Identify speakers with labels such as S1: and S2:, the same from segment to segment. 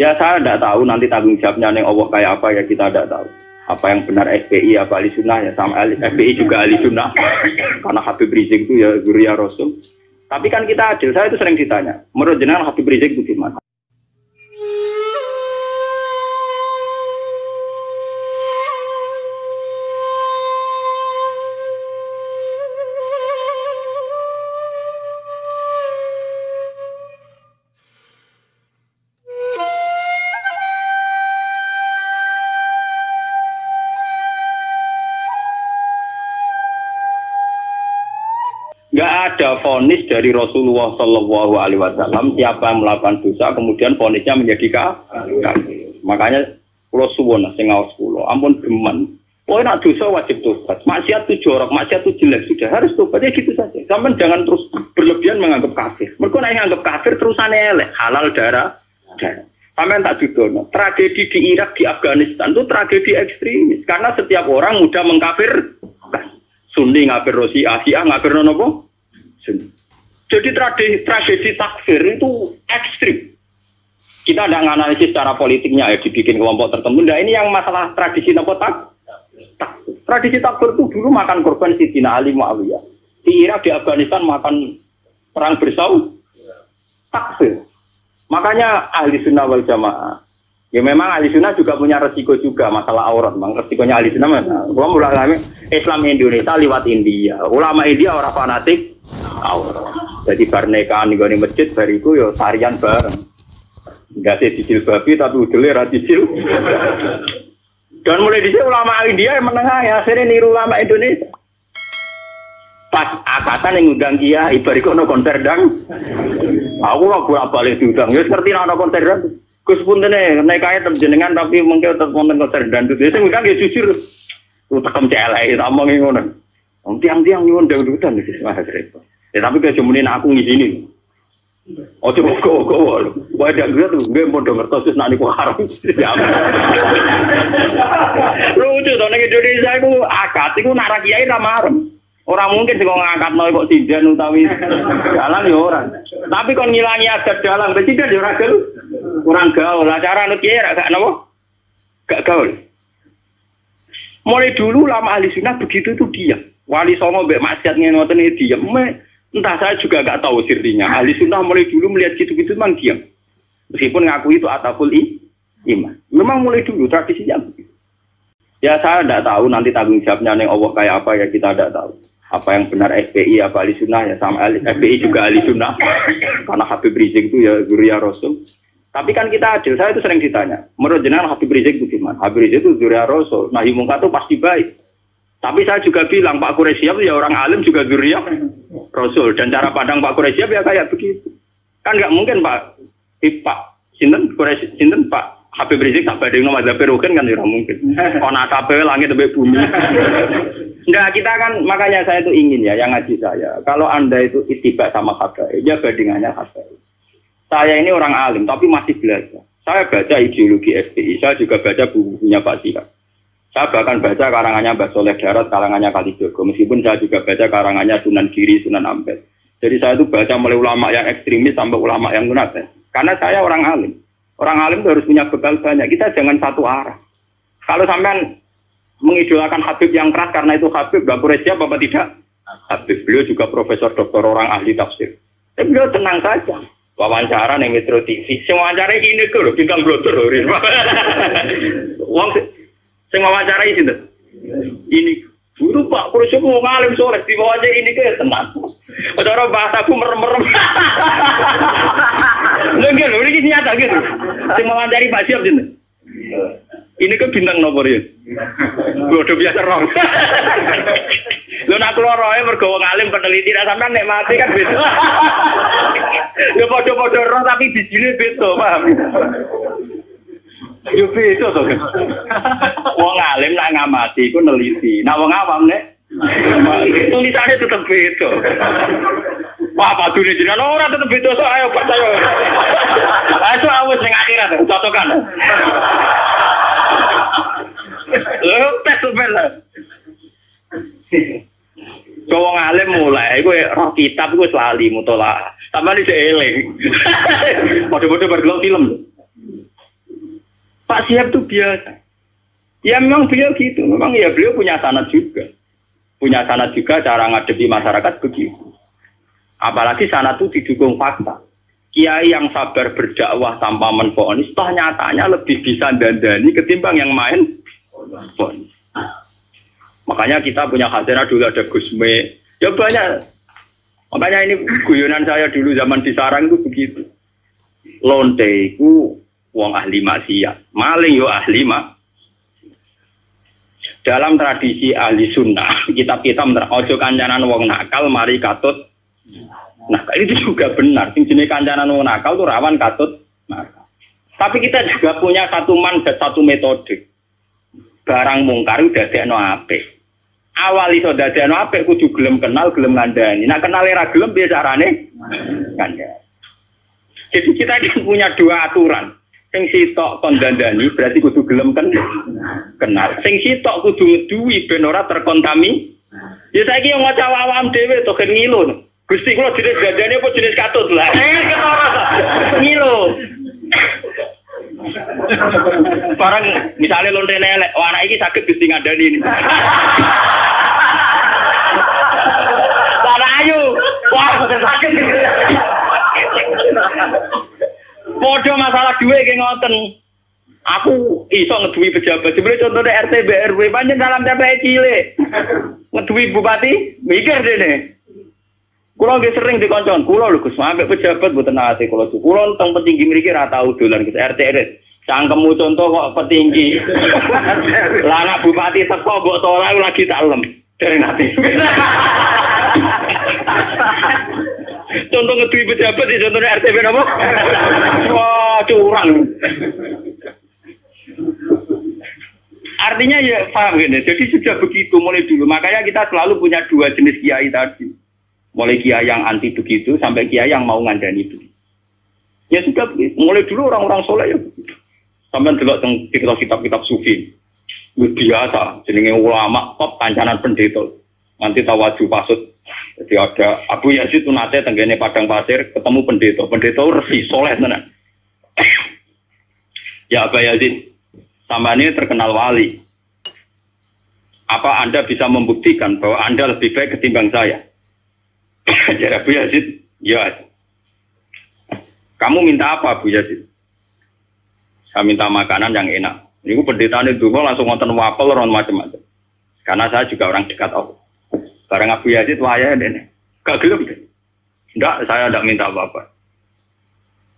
S1: Ya saya tidak tahu nanti tanggung jawabnya neng Allah kayak apa ya kita tidak tahu. Apa yang benar FPI apa ahli sunnah ya sama ahli, FPI juga ahli sunnah karena Habib Rizik itu ya guru ya Rasul. Tapi kan kita adil, saya itu sering ditanya, menurut jenengan Habib Rizik itu gimana? Nggak ada vonis dari Rasulullah Shallallahu Alaihi Wasallam siapa yang melakukan dosa kemudian vonisnya menjadi kafir. Makanya kalau suwon sing ngawas ampun geman. Oh nak dosa wajib tobat. Maksiat itu jorok, maksiat itu jelek sudah harus tobat ya gitu saja. Sampai jangan terus berlebihan menganggap kafir. Mereka nak menganggap kafir terusannya elek, halal darah. darah. Sampai tak judono. Tragedi di Irak, di Afghanistan itu tragedi ekstremis. Karena setiap orang mudah mengkafir. Sunni ngafir Rosi, Asia ngafir nopo. Jadi tragedi, tragedi takfir itu ekstrim. Kita tidak menganalisis secara politiknya ya dibikin kelompok tertentu. Nah ini yang masalah tradisi nopo tak. takfir. Tradisi takfir itu dulu makan korban Sidina Ali Muawiyah. Di Irak, di Afghanistan makan perang bersau. Takfir. Makanya ahli sunnah wal jamaah. Ya memang ahli sunnah juga punya resiko juga masalah aurat. Memang resikonya ahli sunnah? Gua Islam Indonesia lewat India. Ulama India orang fanatik Jadi barnekaan di masjid bariku yo tarian bareng. Enggak sih dicil babi tapi udele ra. Dan mulai dicil ulama India yang menengah ya akhirnya niru ulama Indonesia. Pas akatan yang ngundang kiai, bariku no konser dang. Aku lah bolak balik diundang. Ya seperti no konser dang. Gus pun nih naik kaya terjenengan tapi mungkin tetap konten konser dan itu. Saya ngundang ya jujur. CLI, tak mau ngono. Om tiang-tiang nyuwun dangdutan di sini mas repot. Ya tapi kayak cumanin aku ngizinin. Oh coba kok kok wah ada gue tuh gue mau denger terus nanti kok haram. Ya. Lucu tuh nih Indonesia itu akad itu narak nama haram. Orang mungkin sih kalau ngangkat nol kok sidan utawi jalan ya orang. Tapi kalau ngilangi adat jalan, tidak ya orang gaul. Kurang gaul. Lah cara nut kiai gak nopo? Gak gaul. Mulai dulu lama ahli sunnah begitu itu diam. Wali songo mbek maksiat ngoten ini diam. Entah saya juga gak tahu sirrinya. Ahli sunnah mulai dulu melihat gitu-gitu memang diam. Meskipun ngaku itu ataful iman. Memang mulai dulu tradisinya begitu. Ya saya tidak tahu nanti tanggung jawabnya neng Allah kayak apa ya kita tidak tahu. Apa yang benar FPI apa ahli sunnah ya sama ahli, FPI juga ahli sunnah. Karena Habib Rizik itu ya guru ya Rasul. Tapi kan kita adil, saya itu sering ditanya. Menurut jenengan Habib Rizik itu gimana? Habib Rizik itu guru ya Rasul. Nah mungkar itu pasti baik. Tapi saya juga bilang Pak Quraisyab ya orang alim juga guru ya Rasul. Dan cara pandang Pak Quraisyab ya kayak begitu. Kan nggak mungkin Pak eh, Pak Sinten Quraisy Sinten Pak Habib Rizik tak badai nomor Mazhab Rukin kan tidak mungkin. Oh nasabe langit sampai bumi. Enggak, kita kan makanya saya itu ingin ya yang ngaji saya. Kalau anda itu itibak sama habaib, ya bandingannya habaib. Saya ini orang alim tapi masih belajar. Saya baca ideologi FPI, saya juga baca bukunya Pak Sihab. Saya bahkan baca karangannya Mbak Soleh Darat, karangannya Kalijogo. Meskipun saya juga baca karangannya Sunan Giri, Sunan Ampel. Jadi saya itu baca mulai ulama yang ekstremis sampai ulama yang munafik. Karena saya orang alim. Orang alim harus punya bekal banyak. Kita jangan satu arah. Kalau sampean mengidolakan Habib yang keras karena itu Habib, gak siapa apa tidak? Habib beliau juga profesor doktor orang ahli tafsir. Tapi beliau tenang saja. Wawancara nih Metro TV. Semua wawancara ini bintang blotor loh. Wong sing wawancara ini tuh. Ini Guru Pak Kursi mau ngalim sore di bawah aja ini ke tenang. Cara bahasaku merem-merem. Lagi loh, ini nyata gitu. Sing wawancari Pak Siap gitu. Ini kan bintang nomor ya. Udah biasa rong. Lu nak keluar roy mergawa ngalim peneliti dan sampai nek mati kan beda. Ya podo-podo roh tapi di sini beda, paham? Yo beda to. Wong alim nak ngamati iku neliti. Nak wong awam nek tulisannya tetap beda. Wah, padu ini jenengan ora tetep beda so ayo percaya. Ayo awes ning akhirat cocokan. Lho, tes sebenarnya. Cowok ngalim mulai, gue roh kitab gue selalu mutola. Tambah di seeling. Bodoh-bodoh bergelang film. Pak Siap itu biasa. Ya memang beliau gitu, memang ya beliau punya sanat juga. Punya sanat juga cara ngadepi masyarakat begitu. Apalagi sanat itu didukung fakta. Kiai yang sabar berdakwah tanpa menfonis, toh nyatanya lebih bisa dandani ketimbang yang main fonis. Makanya kita punya hadirah dulu ada Gusme. Ya banyak. Makanya ini guyonan saya dulu zaman di Sarang itu begitu. Lonte itu wong ahli maksiat. Maling yo ahli mak. Dalam tradisi ahli sunnah, kitab-kitab ojo kancanan wong nakal mari katut Nah, ini juga benar. Sing jenis kancanan wong nakal tuh rawan katut nakal. Tapi kita juga punya satu man dan satu metode. Barang mungkar udah no ape. Awal iso no ape kudu gelem kenal, gelem ngandani. Nah, kenal era gelem biasa carane ngandani. Jadi kita punya dua aturan. Sing sitok kon dandani berarti kudu gelem kan kenal. Sing sitok kudu ngeduwi ben ora terkontami. Ya saiki yang ngaca awam dhewe to kan ngilu. Gusti kula jenis gandane apa jenis katut lah. Eh ketara ta. Ngilo. Barang misalnya lonte elek, oh anak ini sakit Gusti ngadani ini. Sana ayo. Wah, sakit. Podo masalah duit kayak ngoten. Aku iso ngeduwi pejabat. Sebenarnya contohnya RT BRW banyak dalam TPE cilik. Ngeduwi bupati, mikir deh nih. Kulo nggih sering dikoncon, kulo lho Gus, ambek pejabat mboten nate kulo. Kulo teng petinggi mriki ra tau dolan Gus RT RT. Cangkemmu contoh kok petinggi. Lah anak bupati teko mbok tora lagi tak lem. Dari nanti. contoh ngetui pejabat di contohnya RT apa? Wah, curang. Artinya ya paham gini. Jadi sudah begitu mulai dulu. Makanya kita selalu punya dua jenis kiai tadi. Mulai kiai yang anti begitu sampai kiai yang mau ngandani itu. Ya sudah. Mulai dulu orang-orang soleh ya. Sampai dulu kita kitab-kitab sufi. Biasa, jenenge ulama top kancanan pendeta. Nanti tawaju pasut. Jadi ada Abu Yazid itu nate tenggene padang pasir ketemu pendeta. Pendeta resi soleh tenan. ya Abu Yazid, sama ini terkenal wali. Apa Anda bisa membuktikan bahwa Anda lebih baik ketimbang saya? Jadi Abu Yazid, ya. Kamu minta apa Abu Yazid? Saya minta makanan yang enak. Ini pendeta itu langsung nonton wapel orang macam-macam. Karena saya juga orang dekat Allah. Barang Abu Yazid waya deh. Gak gelem deh. Enggak, saya tidak minta apa-apa.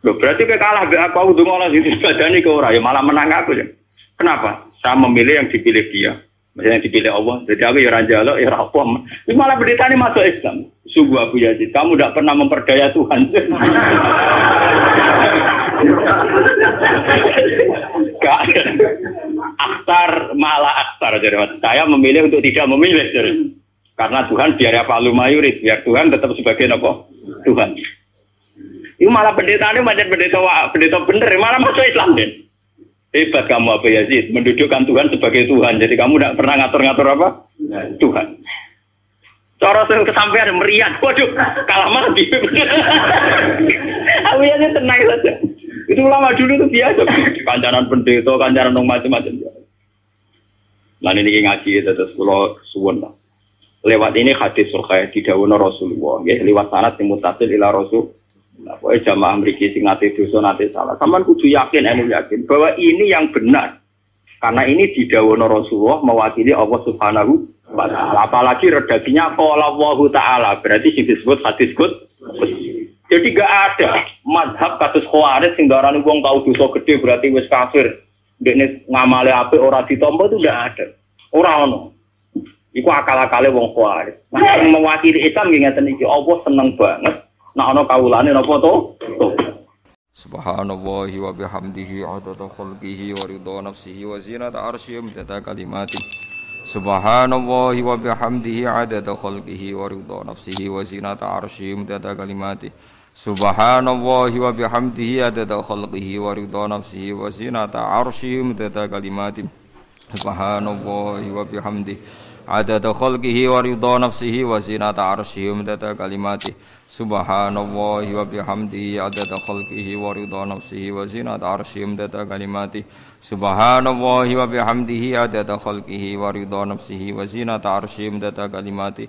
S1: Loh, berarti kayak kalah be aku aku ngolah situ badani ke orang ya malah menang aku ya. Kenapa? Saya memilih yang dipilih dia. Maksudnya yang dipilih Allah. Jadi aku ya raja lo, ya apa. Ini malah berita ini masuk Islam. Sungguh Abu Yazid, kamu tidak pernah memperdaya Tuhan. Gak. Akhtar malah akhtar. Jadi, saya memilih untuk tidak memilih. Jadi. Karena Tuhan biar apa lu mayurit, biar Tuhan tetap sebagai apa? Tuhan. Itu malah pendeta ini macam pendeta pendeta bener, malah masuk Islam deh. Hebat kamu apa ya sih, mendudukkan Tuhan sebagai Tuhan. Jadi kamu tidak pernah ngatur-ngatur apa? Tuhan. Cara sing kesampaian meriah, waduh, kalah mati. Aku ya tenang saja. Itu lama dulu itu biasa. Kancanan pendeta, kancanan macam-macam. Nah ini ngaji terus pulau suwon lah. Lewat ini hadis surga didawono Rasulullah, ya lewat sanad yang mutasil ila Rasul. Nah, pokoknya jamaah mriki sing nate dosa nate salah. Sampeyan kudu yakin, emu yakin bahwa ini yang benar. Karena ini didawono Rasulullah mewakili Allah Subhanahu wa taala. Apalagi redaksinya qala Allah taala, berarti disebut hadis kut. Jadi gak ada madhab kasus khawarij sing darani wong tau dosa gede berarti wis kafir. Dekne ngamale apik ora ditampa itu gak ada. Ora ono. Iku akal-akale wong kuwi. Nah, mewakili Islam nggih ngeten iki, Allah seneng banget. Nek ana kawulane napa to?
S2: Subhanallahi wa bihamdihi adada khalqihi wa ridha nafsihi wa zinata arsyihi wa kalimati. Subhanallahi wa bihamdihi adada khalqihi wa ridha nafsihi wa zinata arsyihi wa kalimati. Subhanallahi wa bihamdihi adada khalqihi wa ridha nafsihi wa zinata arsyihi wa kalimati. Subhanallahi wa bihamdihi adada khalqihi wa ridha nafsihi wa zinata arsyihi wa midada kalimatih subhanallahi wa bihamdihi adada khalqihi wa ridha nafsihi wa zinata arsyihi wa kalimati kalimatih subhanallahi wa bihamdihi adada khalqihi wa ridha nafsihi wa zinata arsyihi kalimatih